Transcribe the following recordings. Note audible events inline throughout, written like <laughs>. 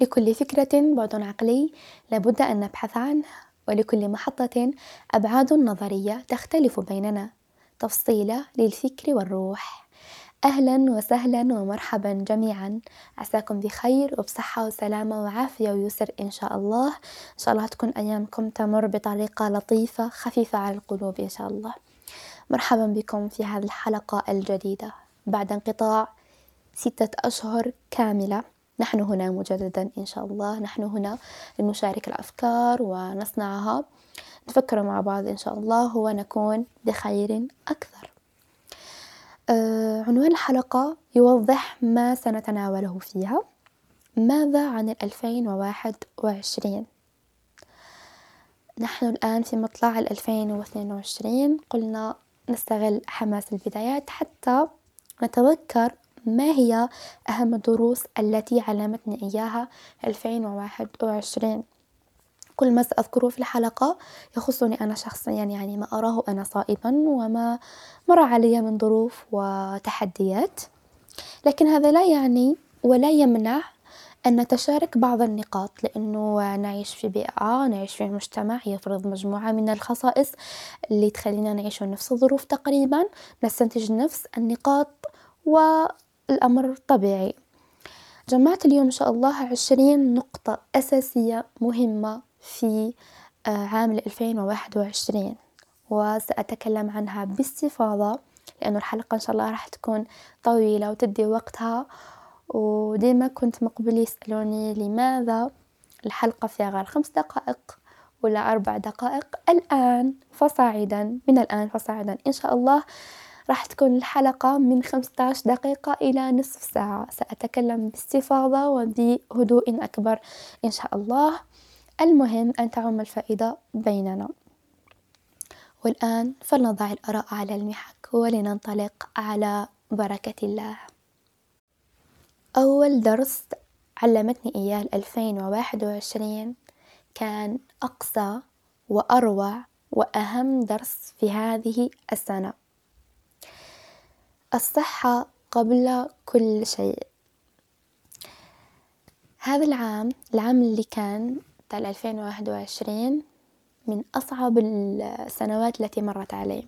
لكل فكرة بعد عقلي لابد أن نبحث عنه ولكل محطة أبعاد نظرية تختلف بيننا. تفصيلة للفكر والروح. أهلا وسهلا ومرحبا جميعا. عساكم بخير وبصحة وسلامة وعافية ويسر إن شاء الله. إن شاء الله تكون أيامكم تمر بطريقة لطيفة خفيفة على القلوب إن شاء الله. مرحبا بكم في هذه الحلقة الجديدة. بعد انقطاع ستة أشهر كاملة. نحن هنا مجددا إن شاء الله. نحن هنا لنشارك الأفكار ونصنعها. نفكر مع بعض إن شاء الله ونكون بخير أكثر. آه عنوان الحلقة يوضح ما سنتناوله فيها. ماذا عن الألفين وواحد وعشرين؟ نحن الآن في مطلع الألفين واثنين وعشرين. قلنا نستغل حماس البدايات حتى نتذكر ما هي أهم الدروس التي علمتني إياها ألفين وواحد وعشرين؟ كل ما سأذكره في الحلقة يخصني أنا شخصيا يعني ما أراه أنا صائبا وما مر علي من ظروف وتحديات. لكن هذا لا يعني ولا يمنع أن نتشارك بعض النقاط لأنه نعيش في بيئة نعيش في مجتمع يفرض مجموعة من الخصائص اللي تخلينا نعيش نفس الظروف تقريبا نستنتج نفس النقاط والأمر طبيعي. جمعت اليوم إن شاء الله عشرين نقطة أساسية مهمة في آه، عام الألفين وواحد وعشرين وسأتكلم عنها باستفاضة لأنه الحلقة إن شاء الله راح تكون طويلة وتدي وقتها وديما كنت مقبل يسألوني لماذا الحلقة فيها غير خمس دقائق ولا أربع دقائق. الآن فصاعدا من الآن فصاعدا. إن شاء الله راح تكون الحلقة من 15 دقيقة إلى نصف ساعة. سأتكلم باستفاضة وبهدوء أكبر إن شاء الله. المهم أن تعم الفائدة بيننا. والآن فلنضع الآراء على المحك ولننطلق على بركة الله. أول درس علمتني إياه الألفين وواحد وعشرين. كان أقصى وأروع وأهم درس في هذه السنة. الصحة قبل كل شيء. هذا العام العام اللي كان وواحد وعشرين من أصعب السنوات التي مرت علي.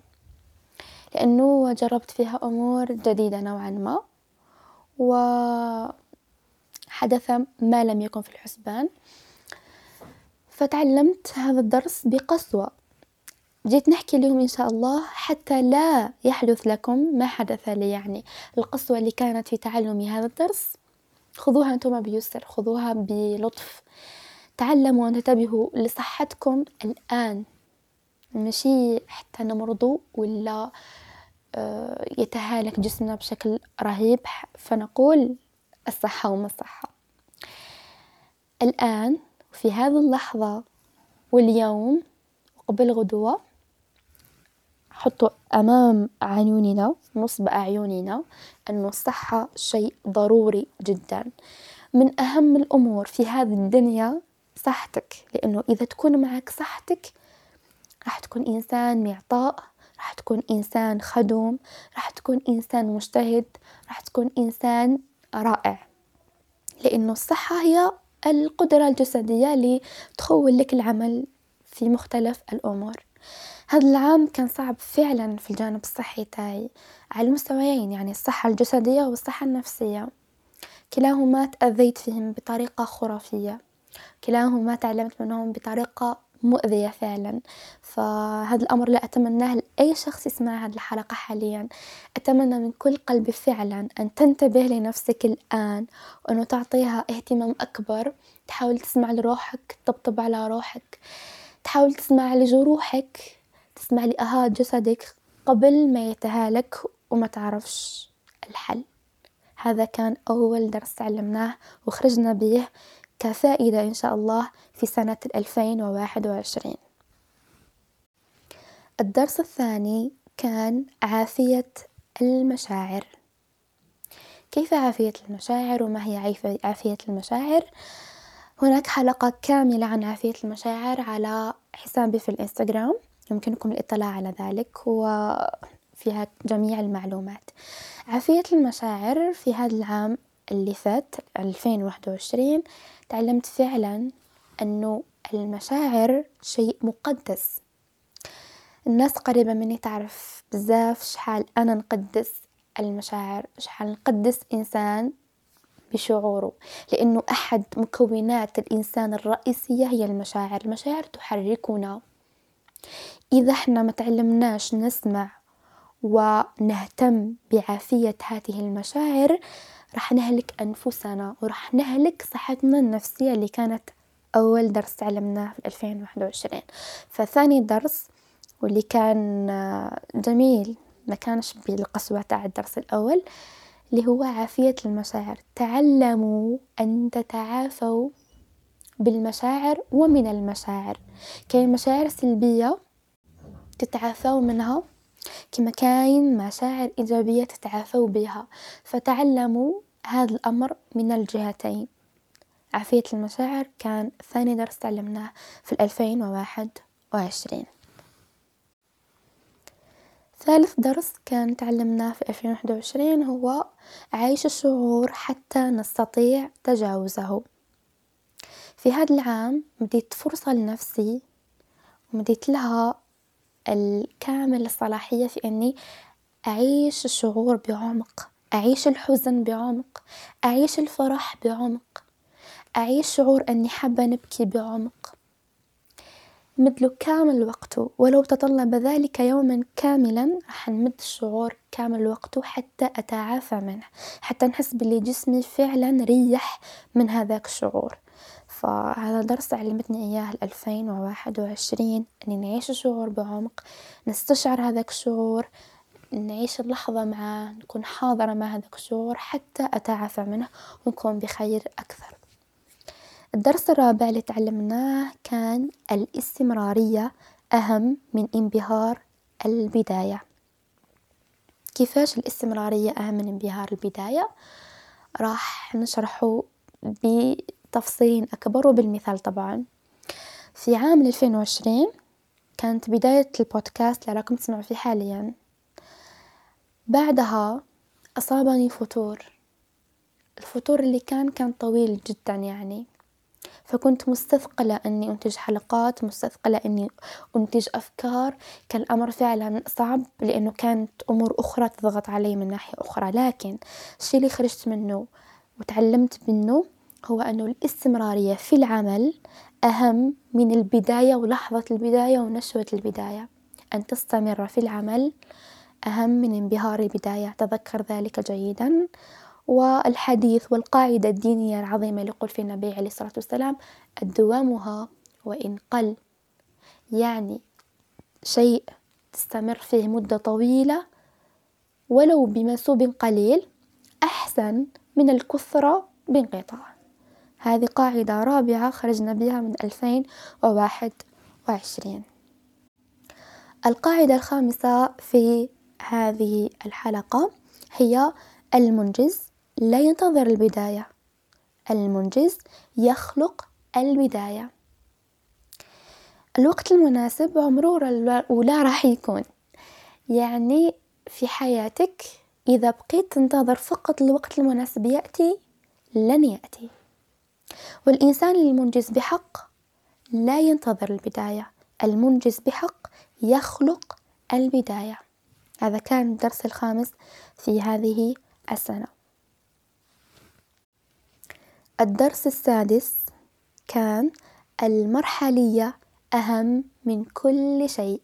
لأنه جربت فيها أمور جديدة نوعا ما وحدث ما لم يكن في الحسبان. فتعلمت هذا الدرس بقسوة. جيت نحكي لهم إن شاء الله حتى لا يحدث لكم ما حدث لي يعني القسوة اللي كانت في تعلمي هذا الدرس خذوها أنتم بيسر خذوها بلطف. تعلموا وانتبهوا لصحتكم الآن. ماشي حتى نمرضوا ولا آه، يتهالك جسمنا بشكل رهيب فنقول الصحة وما الصحة. الآن في هذه اللحظة واليوم وقبل غدوة حطوا أمام عيوننا نصب أعيننا أن الصحة شيء ضروري جدا. من أهم الأمور في هذه الدنيا صحتك لأنه إذا تكون معك صحتك راح تكون إنسان معطاء راح تكون إنسان خدوم راح تكون إنسان مجتهد راح تكون إنسان رائع. لأنه الصحة هي القدرة الجسدية اللي تخول لك العمل في مختلف الأمور. هذا العام كان صعب فعلا في الجانب الصحي تاعي على المستويين يعني الصحة الجسدية والصحة النفسية. كلاهما تأذيت فيهم بطريقة خرافية. كلاهما تعلمت منهم بطريقة مؤذية فعلا. فهذا الأمر لا أتمناه لأي شخص يسمع هذه الحلقة حاليا. أتمنى من كل قلبي فعلا أن تنتبه لنفسك الآن وأنه تعطيها اهتمام أكبر. تحاول تسمع لروحك تطبطب على روحك. تحاول تسمع لجروحك. تسمع لأهات جسدك قبل ما يتهالك وما تعرفش الحل. هذا كان أول درس تعلمناه وخرجنا به كفائدة إن شاء الله في سنة الألفين وواحد وعشرين. الدرس الثاني كان عافية المشاعر. كيف عافية المشاعر وما هي عافية المشاعر؟ هناك حلقة كاملة عن عافية المشاعر على حسابي في الإنستغرام. يمكنكم الاطلاع على ذلك وفيها جميع المعلومات. عافية المشاعر في هذا العام اللي فات ألفين واحد وعشرين تعلمت فعلا أنه المشاعر شيء مقدس. الناس قريبة مني تعرف بزاف شحال أنا نقدس المشاعر شحال نقدس إنسان بشعوره. لأنه أحد مكونات الإنسان الرئيسية هي المشاعر. المشاعر تحركنا. إذا إحنا ما تعلمناش نسمع ونهتم بعافية هذه المشاعر راح نهلك أنفسنا وراح نهلك صحتنا النفسية اللي كانت أول درس تعلمناه في ألفين واحد وعشرين. فثاني درس واللي كان جميل ما كانش بالقسوة تاع الدرس الأول اللي هو عافية المشاعر. تعلموا أن تتعافوا بالمشاعر ومن المشاعر. كاين مشاعر سلبية تتعافوا منها كما كاين مشاعر إيجابية تتعافوا بها. فتعلموا هذا الأمر من الجهتين. عافية المشاعر كان ثاني درس تعلمناه في الألفين وواحد وعشرين. ثالث درس كان تعلمناه في ألفين واحد وعشرين هو عيش الشعور حتى نستطيع تجاوزه. في هذا العام مديت فرصة لنفسي ومديت لها الكامل الصلاحية في أني أعيش الشعور بعمق أعيش الحزن بعمق أعيش الفرح بعمق أعيش شعور أني حابة نبكي بعمق. مدله كامل وقته ولو تطلب ذلك يوما كاملا راح نمد الشعور كامل وقته حتى أتعافى منه حتى نحس باللي جسمي فعلا ريح من هذاك الشعور. فهذا درس علمتني إياه الألفين وواحد وعشرين أني نعيش الشعور بعمق نستشعر هذاك الشعور نعيش اللحظة معاه نكون حاضرة مع هذاك الشعور حتى أتعافى منه ونكون بخير أكثر. الدرس الرابع اللي تعلمناه كان الاستمرارية أهم من انبهار البداية. كيفاش الاستمرارية أهم من انبهار البداية؟ راح نشرحه بتفصيل أكبر وبالمثال طبعا. في عام ألفين وعشرين كانت بداية البودكاست اللي راكم تسمعوا فيه حاليا. بعدها أصابني فتور. الفتور اللي كان كان طويل جدا يعني. فكنت مستثقلة أني أنتج حلقات مستثقلة أني أنتج أفكار. كان الأمر فعلا صعب لأنه كانت أمور أخرى تضغط علي من ناحية أخرى. لكن الشي اللي خرجت منه وتعلمت منه هو أنه الاستمرارية في العمل أهم من البداية ولحظة البداية ونشوة البداية. أن تستمر في العمل أهم من انبهار البداية. تذكر ذلك جيدا. والحديث والقاعدة الدينية العظيمة اللي يقول فيها النبي عليه الصلاة والسلام الدوامها وإن قل. يعني شيء تستمر فيه مدة طويلة ولو بمسوب قليل أحسن من الكثرة بانقطاع. هذه قاعدة رابعة خرجنا بها من ألفين وواحد وعشرين. القاعدة الخامسة في هذه الحلقة هي المنجز لا ينتظر البداية. المنجز يخلق البداية. الوقت المناسب عمره ولا راح يكون. يعني في حياتك إذا بقيت تنتظر فقط الوقت المناسب يأتي لن يأتي. والإنسان المنجز بحق لا ينتظر البداية. المنجز بحق يخلق البداية. هذا كان الدرس الخامس في هذه السنة. الدرس السادس كان المرحلية أهم من كل شيء.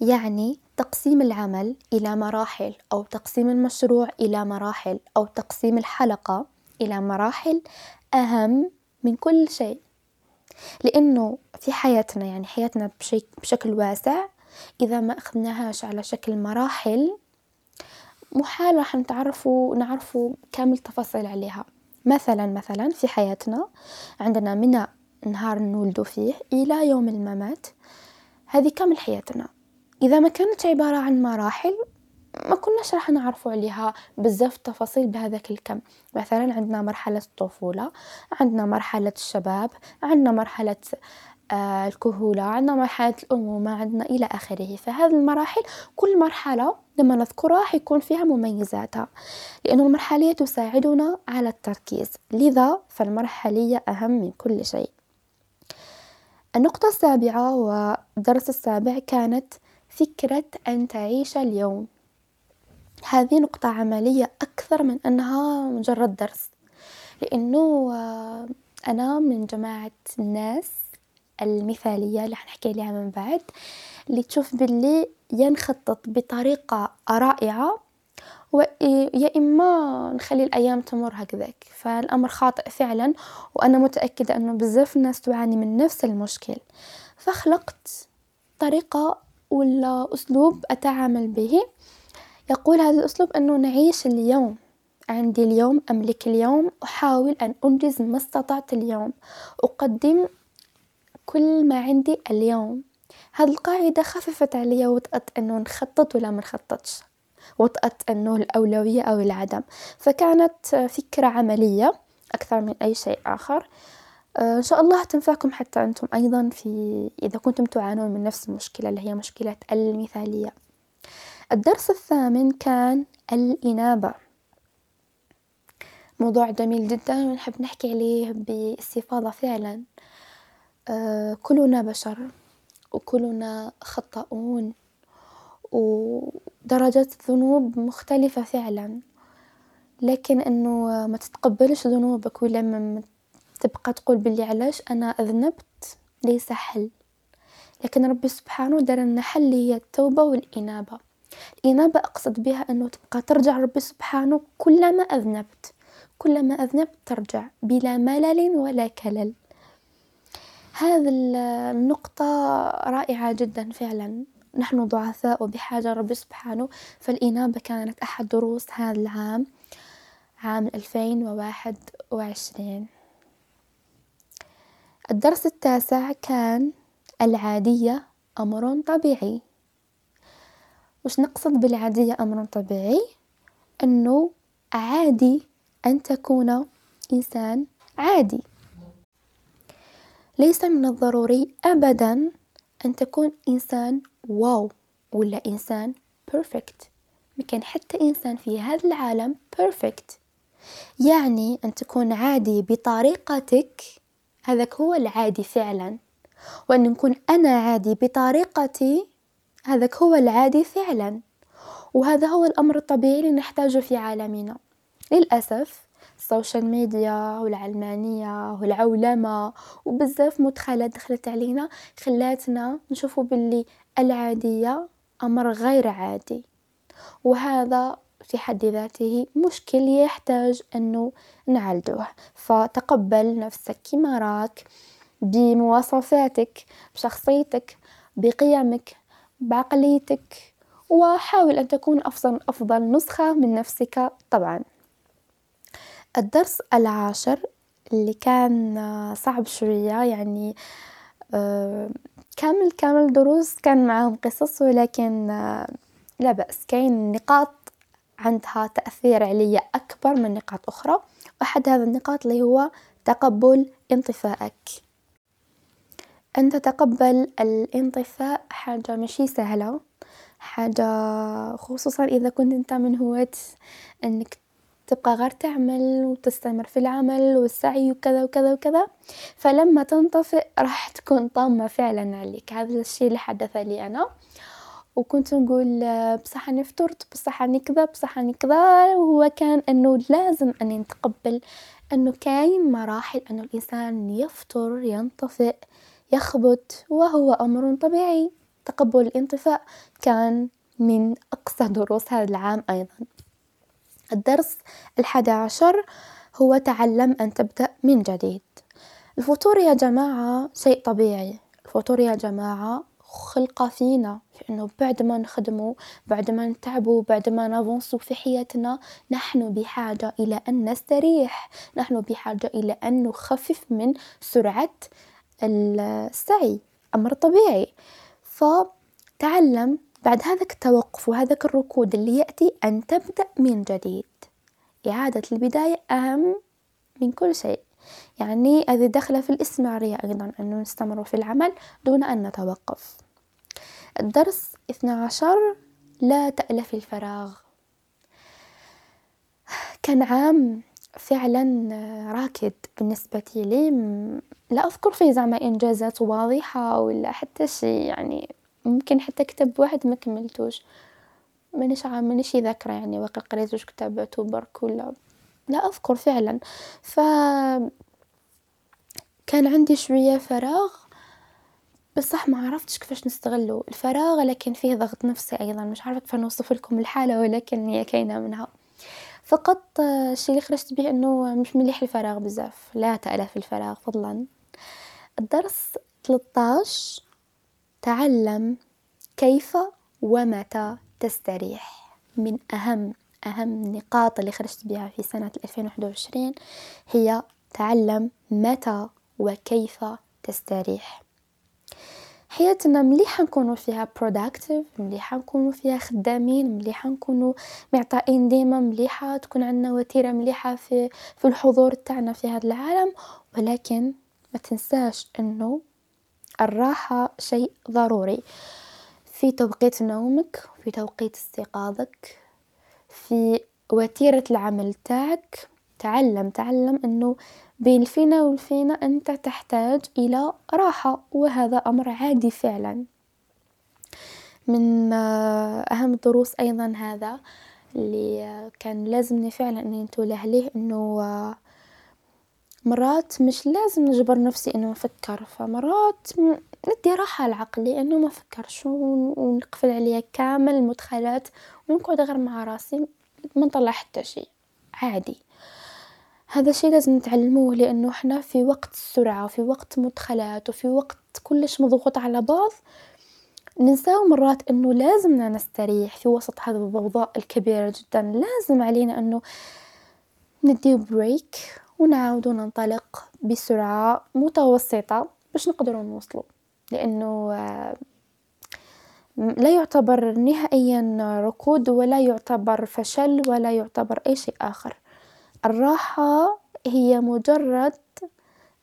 يعني تقسيم العمل إلى مراحل أو تقسيم المشروع إلى مراحل أو تقسيم الحلقة. إلى مراحل أهم من كل شيء. لأنه في حياتنا يعني حياتنا بشكل واسع إذا ما أخذناهاش على شكل مراحل محال راح نتعرفوا نعرفوا كامل تفاصيل عليها. مثلا مثلا في حياتنا عندنا من نهار نولدو فيه إلى يوم الممات هذه كامل حياتنا. إذا ما كانت عبارة عن مراحل ما كناش راح نعرفوا عليها بزاف تفاصيل بهذاك الكم. مثلا عندنا مرحلة الطفولة عندنا مرحلة الشباب عندنا مرحلة آه، الكهولة عندنا مرحلة الأمومة عندنا إلى آخره. فهذه المراحل كل مرحلة لما نذكرها حيكون فيها مميزاتها لأن المرحلية تساعدنا على التركيز. لذا فالمرحلية أهم من كل شيء. النقطة السابعة والدرس السابع كانت فكرة أن تعيش اليوم. هذه نقطة عملية أكثر من أنها مجرد درس لأنه آه، أنا من جماعة الناس المثالية اللي حنحكي عليها من بعد اللي تشوف باللي ينخطط بطريقة رائعة ويا إما نخلي الأيام تمر هكذاك. فالأمر خاطئ فعلا وأنا متأكدة أنه بزاف الناس تعاني من نفس المشكل. فخلقت طريقة ولا أسلوب أتعامل به يقول هذا الأسلوب أنه نعيش اليوم عندي اليوم أملك اليوم أحاول أن أنجز ما استطعت اليوم أقدم كل ما عندي اليوم. هذه القاعدة خففت علي وطأة أنه نخطط ولا ما نخططش وطأة أنه الأولوية أو العدم. فكانت فكرة عملية أكثر من أي شيء آخر. إن شاء الله تنفعكم حتى أنتم أيضا في إذا كنتم تعانون من نفس المشكلة اللي هي مشكلة المثالية. الدرس الثامن كان الإنابة. موضوع جميل جدا ونحب نحكي عليه باستفاضة فعلا. آه، كلنا بشر وكلنا خطاؤون ودرجات الذنوب مختلفة فعلا. لكن إنه ما تتقبلش ذنوبك ولما تبقى تقول باللي علاش أنا أذنبت ليس حل. لكن ربي سبحانه دار لنا حل هي التوبة والإنابة. الإنابة أقصد بها أنه تبقى ترجع ربي سبحانه كلما أذنبت كلما أذنبت ترجع بلا ملل ولا كلل. هذه النقطة رائعة جدا فعلا. نحن ضعفاء وبحاجة ربي سبحانه فالإنابة كانت أحد دروس هذا العام عام ألفين وواحد وعشرين. الدرس التاسع كان العادية أمر طبيعي. وش نقصد بالعادية أمر طبيعي أنه عادي أن تكون إنسان عادي. ليس من الضروري أبدا أن تكون إنسان wow ولا إنسان perfect ما كاين حتى إنسان في هذا العالم perfect يعني أن تكون عادي بطريقتك هذاك هو العادي فعلا. وأن نكون أنا عادي بطريقتي هذاك هو العادي فعلا. وهذا هو الأمر الطبيعي اللي نحتاجه في عالمنا. للأسف ال social media والعلمانية والعولمة وبزاف مدخلات دخلت علينا خلاتنا نشوفوا باللي العادية أمر غير عادي. وهذا في حد ذاته مشكل يحتاج أنه نعالجه فتقبل نفسك كما راك بمواصفاتك بشخصيتك بقيمك. بعقليتك وحاول أن تكون أفضل, أفضل نسخة من نفسك طبعا. الدرس العاشر اللي كان صعب شوية يعني آه، كامل كامل دروس كان معاهم قصص ولكن آه، لا بأس. كاين نقاط عندها تأثير علي أكبر من نقاط أخرى. وأحد هذا النقاط اللي هو تقبل انطفائك. أن تتقبل الانطفاء حاجة مشي سهلة حاجة خصوصا إذا كنت أنت من هواة أنك تبقى غير تعمل وتستمر في العمل والسعي وكذا وكذا وكذا فلما تنطفئ راح تكون طامة فعلا عليك. هذا الشيء اللي حدث لي أنا. وكنت نقول بصح أني فطرت بصح أني كذا بصح أني كذا. وهو كان إنه لازم أني نتقبل إنه كاين مراحل إنه الإنسان يفطر ينطفئ. يخبط وهو أمر طبيعي. تقبل الانطفاء كان من أقصى دروس هذا العام أيضا. الدرس الحادي عشر هو تعلم أن تبدأ من جديد. الفطور يا جماعة شيء طبيعي. الفطور يا جماعة خلقة فينا في إنه بعد ما نخدموا بعد ما نتعبوا بعد ما نافونسو في حياتنا نحن بحاجة إلى أن نستريح. نحن بحاجة إلى أن نخفف من سرعة السعي أمر طبيعي. فتعلم بعد هذاك التوقف وهذاك الركود اللي يأتي أن تبدأ من جديد. إعادة البداية أهم من كل شيء. يعني هذه داخلة في الاستمرارية أيضا أنه نستمر في العمل دون أن نتوقف. الدرس اثنى عشر لا تألف الفراغ. كان عام فعلا راكد بالنسبة لي. لا أذكر فيه زعما إنجازات واضحة ولا حتى شي يعني ممكن حتى كتاب واحد ما كملتوش. مانيش مانيش ذاكرة يعني واقع قريت جوج كتابات وبرك ولا. لا أذكر فعلا. ف كان عندي شوية فراغ بصح ما عرفتش كيفاش نستغله. الفراغ لكن فيه ضغط نفسي أيضا مش عارفة كيف نوصف لكم الحالة ولكن هي كاينة منها. فقط الشي اللي خرجت به إنه مش مليح الفراغ بزاف. لا تألف الفراغ فضلا. الدرس 13 تعلم كيف ومتى تستريح. من أهم أهم النقاط اللي خرجت بها في سنة 2021 هي تعلم متى وكيف تستريح. حياتنا مليحة نكونوا فيها productive مليحة نكونوا فيها خدامين مليحة نكونوا معطائين ديما مليحة تكون عندنا وتيرة مليحة في في الحضور تاعنا في هذا العالم. ولكن ما تنساش إنه الراحة شيء ضروري. في توقيت نومك في توقيت استيقاظك في وتيرة العمل تاعك. تعلم تعلم إنه بين فينا والفينا أنت تحتاج إلى راحة وهذا أمر عادي فعلا. من أهم الدروس أيضا هذا اللي كان لازمني فعلا إني ننتبه ليه إنه مرات مش لازم نجبر نفسي إنه نفكر فمرات ندي راحة لعقلي إنه ما فكرش ونقفل عليه كامل المدخلات ونقعد غير مع راسي ما نطلع حتى شي عادي. هذا الشيء لازم نتعلموه لأنه إحنا في وقت السرعة وفي وقت مدخلات وفي وقت كلش مضغوط على بعض ننساو مرات إنه لازمنا نستريح في وسط هذا الضوضاء الكبيرة جدا. لازم علينا إنه ندي بريك ونعاود ننطلق بسرعة متوسطة باش نقدروا نوصلوا. لأنه لا يعتبر نهائيا ركود ولا يعتبر فشل ولا يعتبر أي شيء آخر. الراحة هي مجرد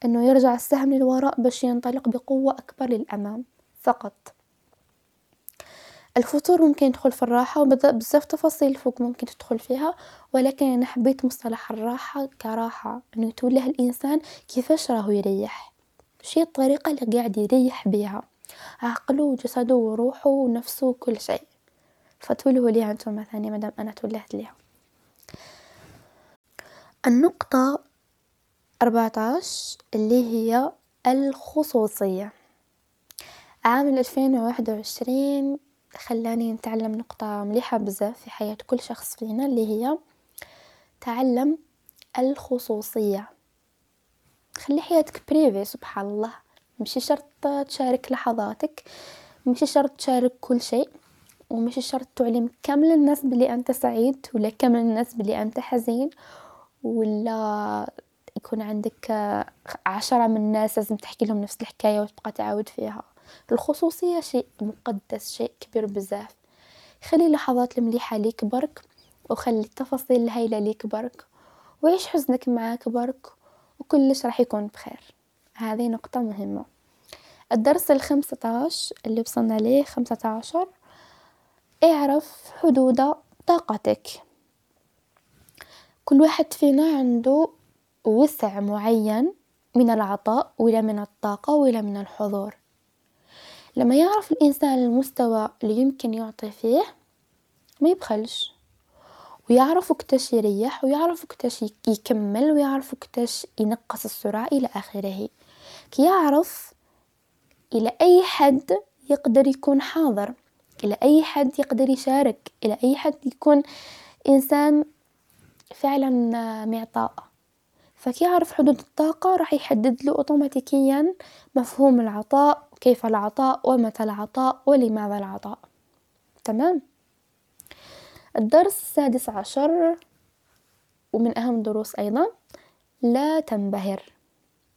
إنه يرجع السهم للوراء باش ينطلق بقوة أكبر للأمام فقط. الفطور ممكن يدخل في الراحة وبزاف تفاصيل فوق ممكن تدخل فيها ولكن أنا حبيت مصطلح الراحة كراحة إنه يتوله الإنسان كيفاش راهو يريح. شي الطريقة اللي قاعد يريح بها عقله وجسده وروحه ونفسه وكل شيء. فتولهوا ليها أنتم ثاني مادام أنا تولهت ليها. النقطة أربعتاش اللي هي الخصوصية. عام ألفين وواحد وعشرين خلاني نتعلم نقطة مليحة بزاف في حياة كل شخص فينا اللي هي تعلم الخصوصية. خلي حياتك بريفي سبحان الله. مش شرط تشارك لحظاتك مش شرط تشارك كل شيء ومش شرط تعلم كامل الناس بلي أنت سعيد ولا كامل الناس بلي أنت حزين ولا يكون عندك عشرة من الناس لازم تحكي لهم نفس الحكاية وتبقى تعاود فيها. الخصوصية شيء مقدس شيء كبير بزاف. خلي اللحظات المليحة ليك برك وخلي التفاصيل الهايلة ليك برك وعيش حزنك معاك برك وكلش راح يكون بخير. هذه نقطة مهمة. الدرس الخمسة عشر اللي وصلنا ليه خمسة عشر اعرف حدود طاقتك. كل واحد فينا عنده وسع معين من العطاء ولا من الطاقة ولا من الحضور. لما يعرف الإنسان المستوى اللي يمكن يعطي فيه ما يبخلش. ويعرف وقتاش يريح ويعرف وقتاش يكمل ويعرف وقتاش ينقص السرعة إلى آخره. كي يعرف إلى أي حد يقدر يكون حاضر إلى أي حد يقدر يشارك إلى أي حد يكون إنسان فعلا معطاء. فكي يعرف حدود الطاقة راح يحدد له أوتوماتيكيا مفهوم العطاء وكيف العطاء ومتى العطاء ولماذا العطاء. تمام؟ الدرس السادس عشر ومن أهم الدروس أيضا لا تنبهر.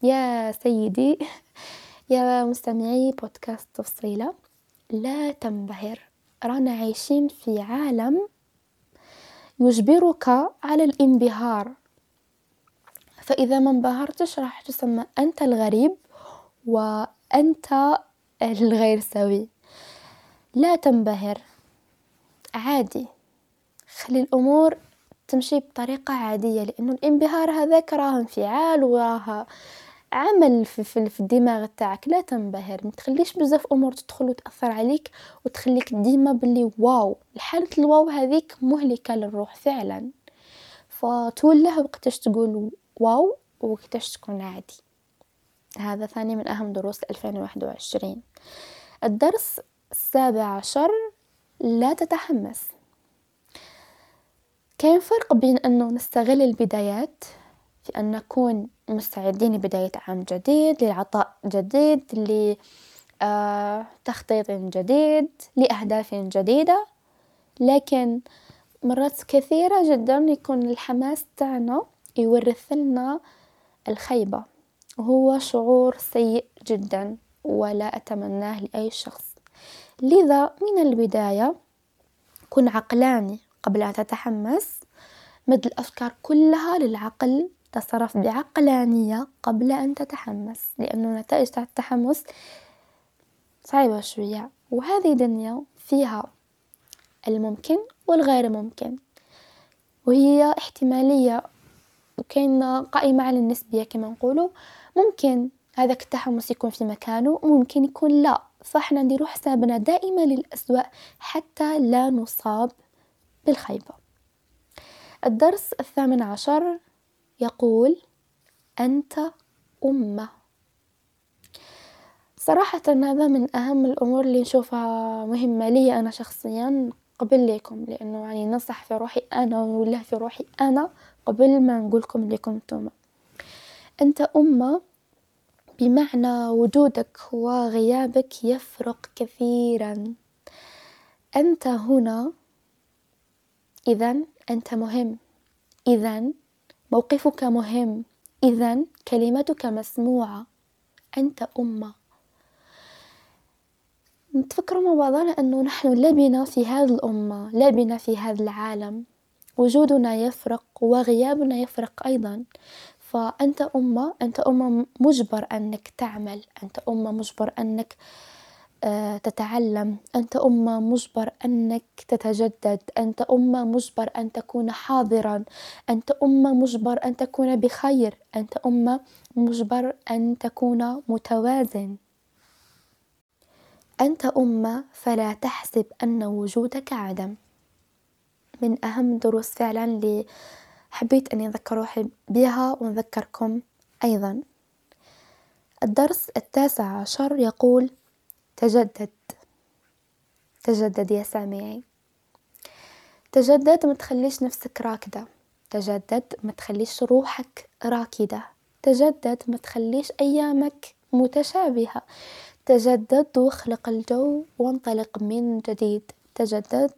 يا سيدي <laughs> يا مستمعي بودكاست تفصيلة لا تنبهر. رانا عايشين في عالم يجبرك على الانبهار. فإذا ما انبهرتش راح تسمى أنت الغريب وأنت الغير سوي. لا تنبهر. عادي. خلي الأمور تمشي بطريقة عادية لأنه الانبهار هذاك راه انفعال وراه عمل في, الدماغ تاعك لا تنبهر. ما تخليش بزاف أمور تدخل وتأثر عليك وتخليك ديما باللي واو الحالة الواو هذيك مهلكة للروح فعلا. فتوله وقتاش تقول واو وقتاش تكون عادي. هذا ثاني من أهم دروس 2021 الدرس السابع عشر لا تتحمس. كاين فرق بين أنه نستغل البدايات في أن نكون مستعدين لبداية عام جديد لعطاء جديد لتخطيط جديد لأهداف جديدة. لكن مرات كثيرة جدا يكون الحماس تاعنا يورث لنا الخيبة. وهو شعور سيء جدا ولا أتمناه لأي شخص. لذا من البداية كن عقلاني قبل أن تتحمس. مد الأفكار كلها للعقل تصرف بعقلانية قبل أن تتحمس لأنه نتائج تاع التحمس صعبة شوية. وهذه دنيا فيها الممكن والغير ممكن وهي احتمالية. وكاين قائمة على النسبية كما نقولوا. ممكن هذاك التحمس يكون في مكانه ممكن يكون لا. فإحنا نديرو حسابنا دائما للأسوأ حتى لا نصاب بالخيبة الدرس الثامن عشر يقول أنت أمة. صراحة هذا من أهم الأمور اللي نشوفها مهمة لي أنا شخصيا قبل ليكم لأنه يعني ننصح في روحي أنا ونقول في روحي أنا قبل ما نقولكم لكم أنتم أنت أمة بمعنى وجودك وغيابك يفرق كثيرا. أنت هنا إذا أنت مهم. إذا موقفك مهم. إذا كلمتك مسموعة. أنت أمة. نتفكر مع بعضنا أنه نحن لبنا في هذه الأمة لبنا في هذا العالم. وجودنا يفرق وغيابنا يفرق أيضا. فأنت أمة أنت أمة مجبر أنك تعمل. أنت أمة مجبر أنك آه، تتعلم. أنت أمة مجبر أنك تتجدد. أنت أمة مجبر أن تكون حاضرا. أنت أمة مجبر أن تكون بخير. أنت أمة مجبر أن تكون متوازن. أنت أمة فلا تحسب أن وجودك عدم. من أهم دروس فعلا اللي حبيت أني أذكر روحي بها ونذكركم أيضا. الدرس التاسع عشر يقول تجدد. تجدد يا سامعي تجدد ما تخليش نفسك راكدة. تجدد ما تخليش روحك راكدة. تجدد ما تخليش أيامك متشابهة. تجدد واخلق الجو وانطلق من جديد. تجدد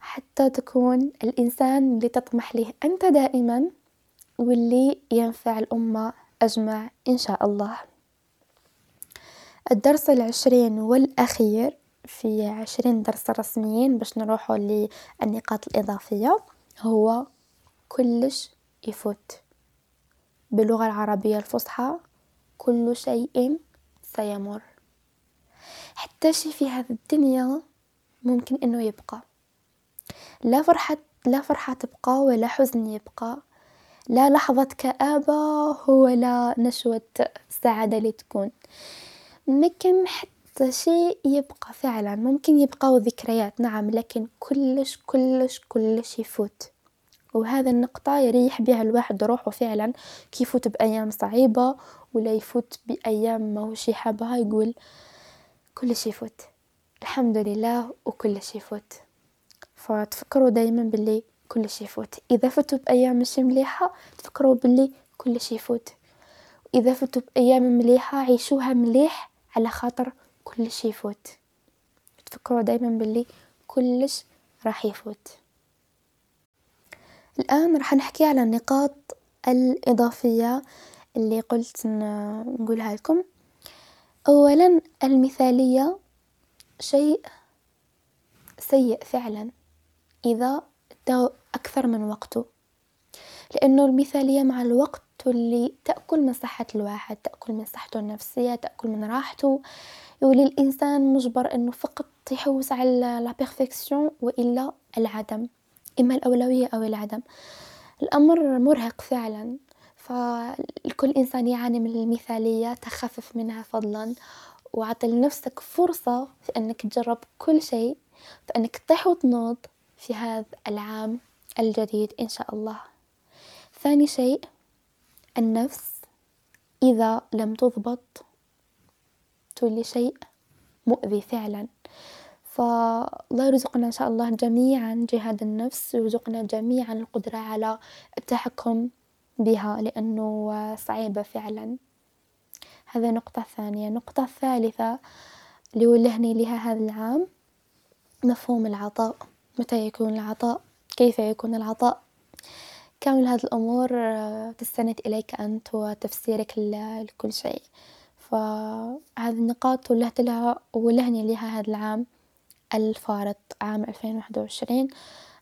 حتى تكون الإنسان اللي تطمح له أنت دائما واللي ينفع الأمة أجمع إن شاء الله. الدرس العشرين والأخير في عشرين درس رسميين باش نروحوا للنقاط الإضافية هو كلش يفوت. باللغة العربية الفصحى كل شيء سيمر. حتى شي في هذه الدنيا ممكن إنه يبقى. لا فرحة لا فرحة تبقى ولا حزن يبقى. لا لحظة كآبة ولا نشوة سعادة اللي تكون ممكن حتى شيء يبقى فعلا. ممكن يبقى ذكريات نعم لكن كلش كلش كلش يفوت. وهذا النقطة يريح بها الواحد روحه فعلا كي يفوت بأيام صعيبة ولا يفوت بأيام ما هو شي حابها يقول كل شي يفوت. الحمد لله وكل شي يفوت. فتفكروا دايما باللي كل شي يفوت. إذا فتوا بأيام مش مليحة تفكروا باللي كل شي يفوت. إذا فتوا بأيام مليحة عيشوها مليح على خاطر كل شي يفوت. تفكروا دايما باللي كلش راح يفوت. الآن راح نحكي على النقاط الإضافية اللي قلت نقولها لكم. أولا المثالية شيء سيء فعلا إذا أكثر من وقته. لأنه المثالية مع الوقت تولي تأكل من صحة الواحد تأكل من صحته النفسية تأكل من راحته. يولي الإنسان مجبر إنه فقط يحوس على لا بيرفكسيون وإلا العدم إما الأولوية أو العدم. الأمر مرهق فعلا. فالكل إنسان يعاني من المثالية تخفف منها فضلا. وعطي لنفسك فرصة في أنك تجرب كل شيء في أنك تطيح وتنوض في هذا العام الجديد إن شاء الله. ثاني شيء النفس إذا لم تضبط تولي شيء مؤذي فعلا. فالله يرزقنا إن شاء الله جميعا جهاد النفس ويرزقنا جميعا القدرة على التحكم بها لأنه صعيبة فعلا. هذا نقطة ثانية. النقطة الثالثة اللي ولهني لها هذا العام مفهوم العطاء. متى يكون العطاء؟ كيف يكون العطاء؟ كامل هذه الأمور تستند إليك أنت وتفسيرك لكل شيء. فهذه النقاط ولهت لها ولهني لها هذا العام الفارط عام ألفين واحد وعشرين.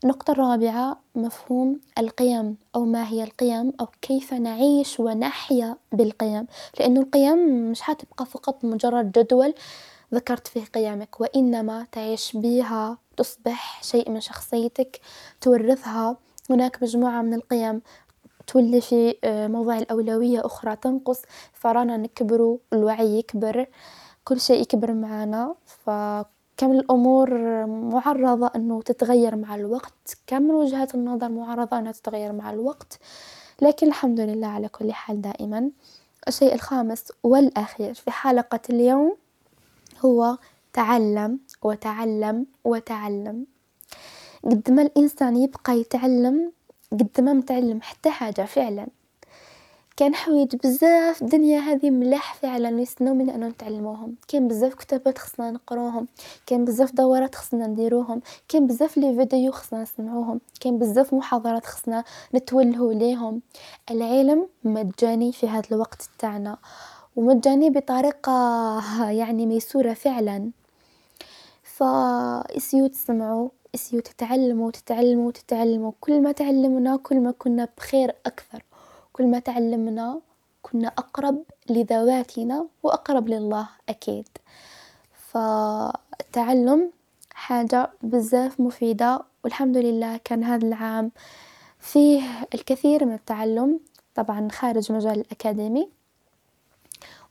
النقطة الرابعة مفهوم القيم أو ما هي القيم أو كيف نعيش ونحيا بالقيم. لأنه القيم مش حتبقى فقط مجرد جدول ذكرت فيه قيمك وإنما تعيش بها تصبح شيء من شخصيتك تورثها. هناك مجموعة من القيم تولي في آه، موضع الأولوية أخرى تنقص فرانا نكبر الوعي يكبر كل شيء يكبر معنا فكم الأمور معرضة أنه تتغير مع الوقت كم وجهات النظر معرضة أنها تتغير مع الوقت. لكن الحمد لله على كل حال دائما. الشيء الخامس والأخير في حلقة اليوم هو تعلم وتعلم وتعلم. قد ما الإنسان يبقى يتعلم قد ما متعلم حتى حاجة فعلا. كان حوايج بزاف الدنيا هذه ملاح فعلا يستناو من أنو نتعلموهم. كاين بزاف كتابات خصنا نقروهم. كاين بزاف دورات خصنا نديروهم. كاين بزاف لي فيديو خصنا نسمعوهم. كاين بزاف محاضرات خصنا نتولهو ليهم. العلم مجاني في هذا الوقت تاعنا ومجاني بطريقة يعني ميسورة فعلا. ف essayez تسمعوا essayez تتعلموا تتعلموا تتعلموا كل ما تعلمنا كل ما كنا بخير أكثر. كل ما تعلمنا كنا أقرب لذواتنا وأقرب لله أكيد. فالتعلم حاجة بزاف مفيدة والحمد لله كان هذا العام فيه الكثير من التعلم طبعا خارج مجال الأكاديمي.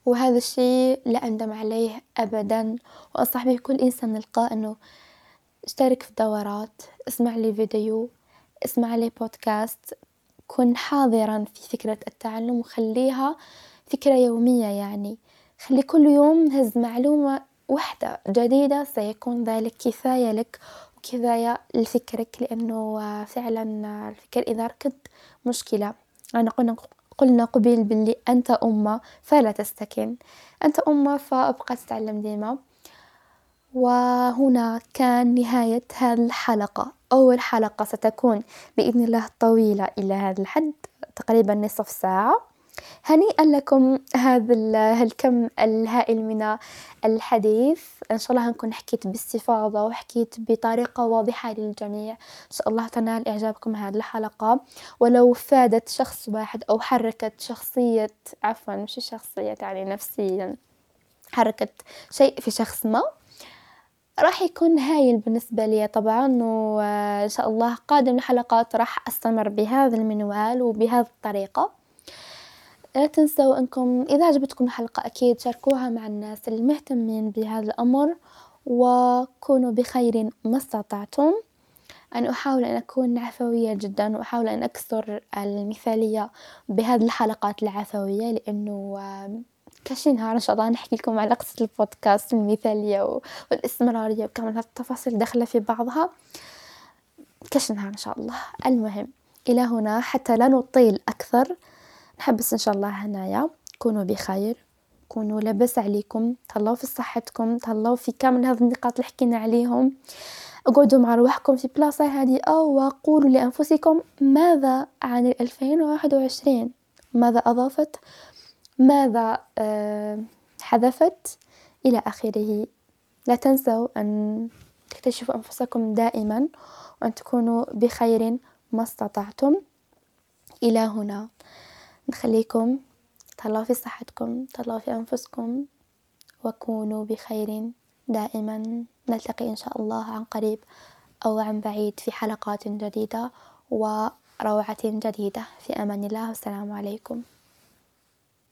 وهذا الشيء لا أندم عليه أبدا. وأنصح به كل إنسان نلقاه أنه اشترك في دورات اسمع لي فيديو اسمع لي بودكاست كن حاضرا في فكرة التعلم وخليها فكرة يومية يعني. خلي كل يوم نهز معلومة واحدة جديدة سيكون ذلك كفاية لك وكفاية لفكرك لأنه فعلا الفكر إذا ركض مشكلة. أنا قلنا قلنا قبيل باللي أنت أمة فلا تستكن. أنت أمة فأبقى تتعلم ديما. وهنا كان نهاية الحلقة أول حلقة ستكون بإذن الله طويلة إلى هذا الحد تقريبا نصف ساعة. هنيئا لكم هذا الكم الهائل من الحديث. إن شاء الله هنكون حكيت باستفاضة وحكيت بطريقة واضحة للجميع. إن شاء الله تنال إعجابكم هذه الحلقة. ولو فادت شخص واحد أو حركت شخصية عفوا مش شخصية يعني نفسيا حركت شيء في شخص ما راح يكون هايل بالنسبة لي طبعا وإن شاء الله قادم الحلقات راح أستمر بهذا المنوال وبهذه الطريقة. لا تنسوا أنكم إذا عجبتكم الحلقة أكيد شاركوها مع الناس المهتمين بهذا الأمر وكونوا بخير ما استطعتم. أنا أحاول أن أكون عفوية جدا وأحاول أن أكسر المثالية بهذه الحلقات العفوية لأنه كشي نهار إن شاء الله نحكي لكم على قصة البودكاست المثالية والإستمرارية وكمان هالتفاصيل داخلة في بعضها. كشي نهار إن شاء الله. المهم إلى هنا حتى لا نطيل أكثر. نحبس إن شاء الله هنايا كونوا بخير. كونوا لاباس عليكم. تهلاو في صحتكم. تهلاو في كامل هذه النقاط اللي حكينا عليهم. اقعدوا مع روحكم في بلاصة هادئة وقولوا لأنفسكم ماذا عن الألفين وواحد وعشرين؟ ماذا أضافت؟ ماذا آه، حذفت إلى آخره. لا تنسوا أن تكتشفوا أنفسكم دائما وأن تكونوا بخير ما استطعتم. إلى هنا. نخليكم تهلاو في صحتكم تهلاو في أنفسكم وكونوا بخير. دائما نلتقي إن شاء الله عن قريب أو عن بعيد في حلقات جديدة وروعة جديدة. في أمان الله. والسلام عليكم.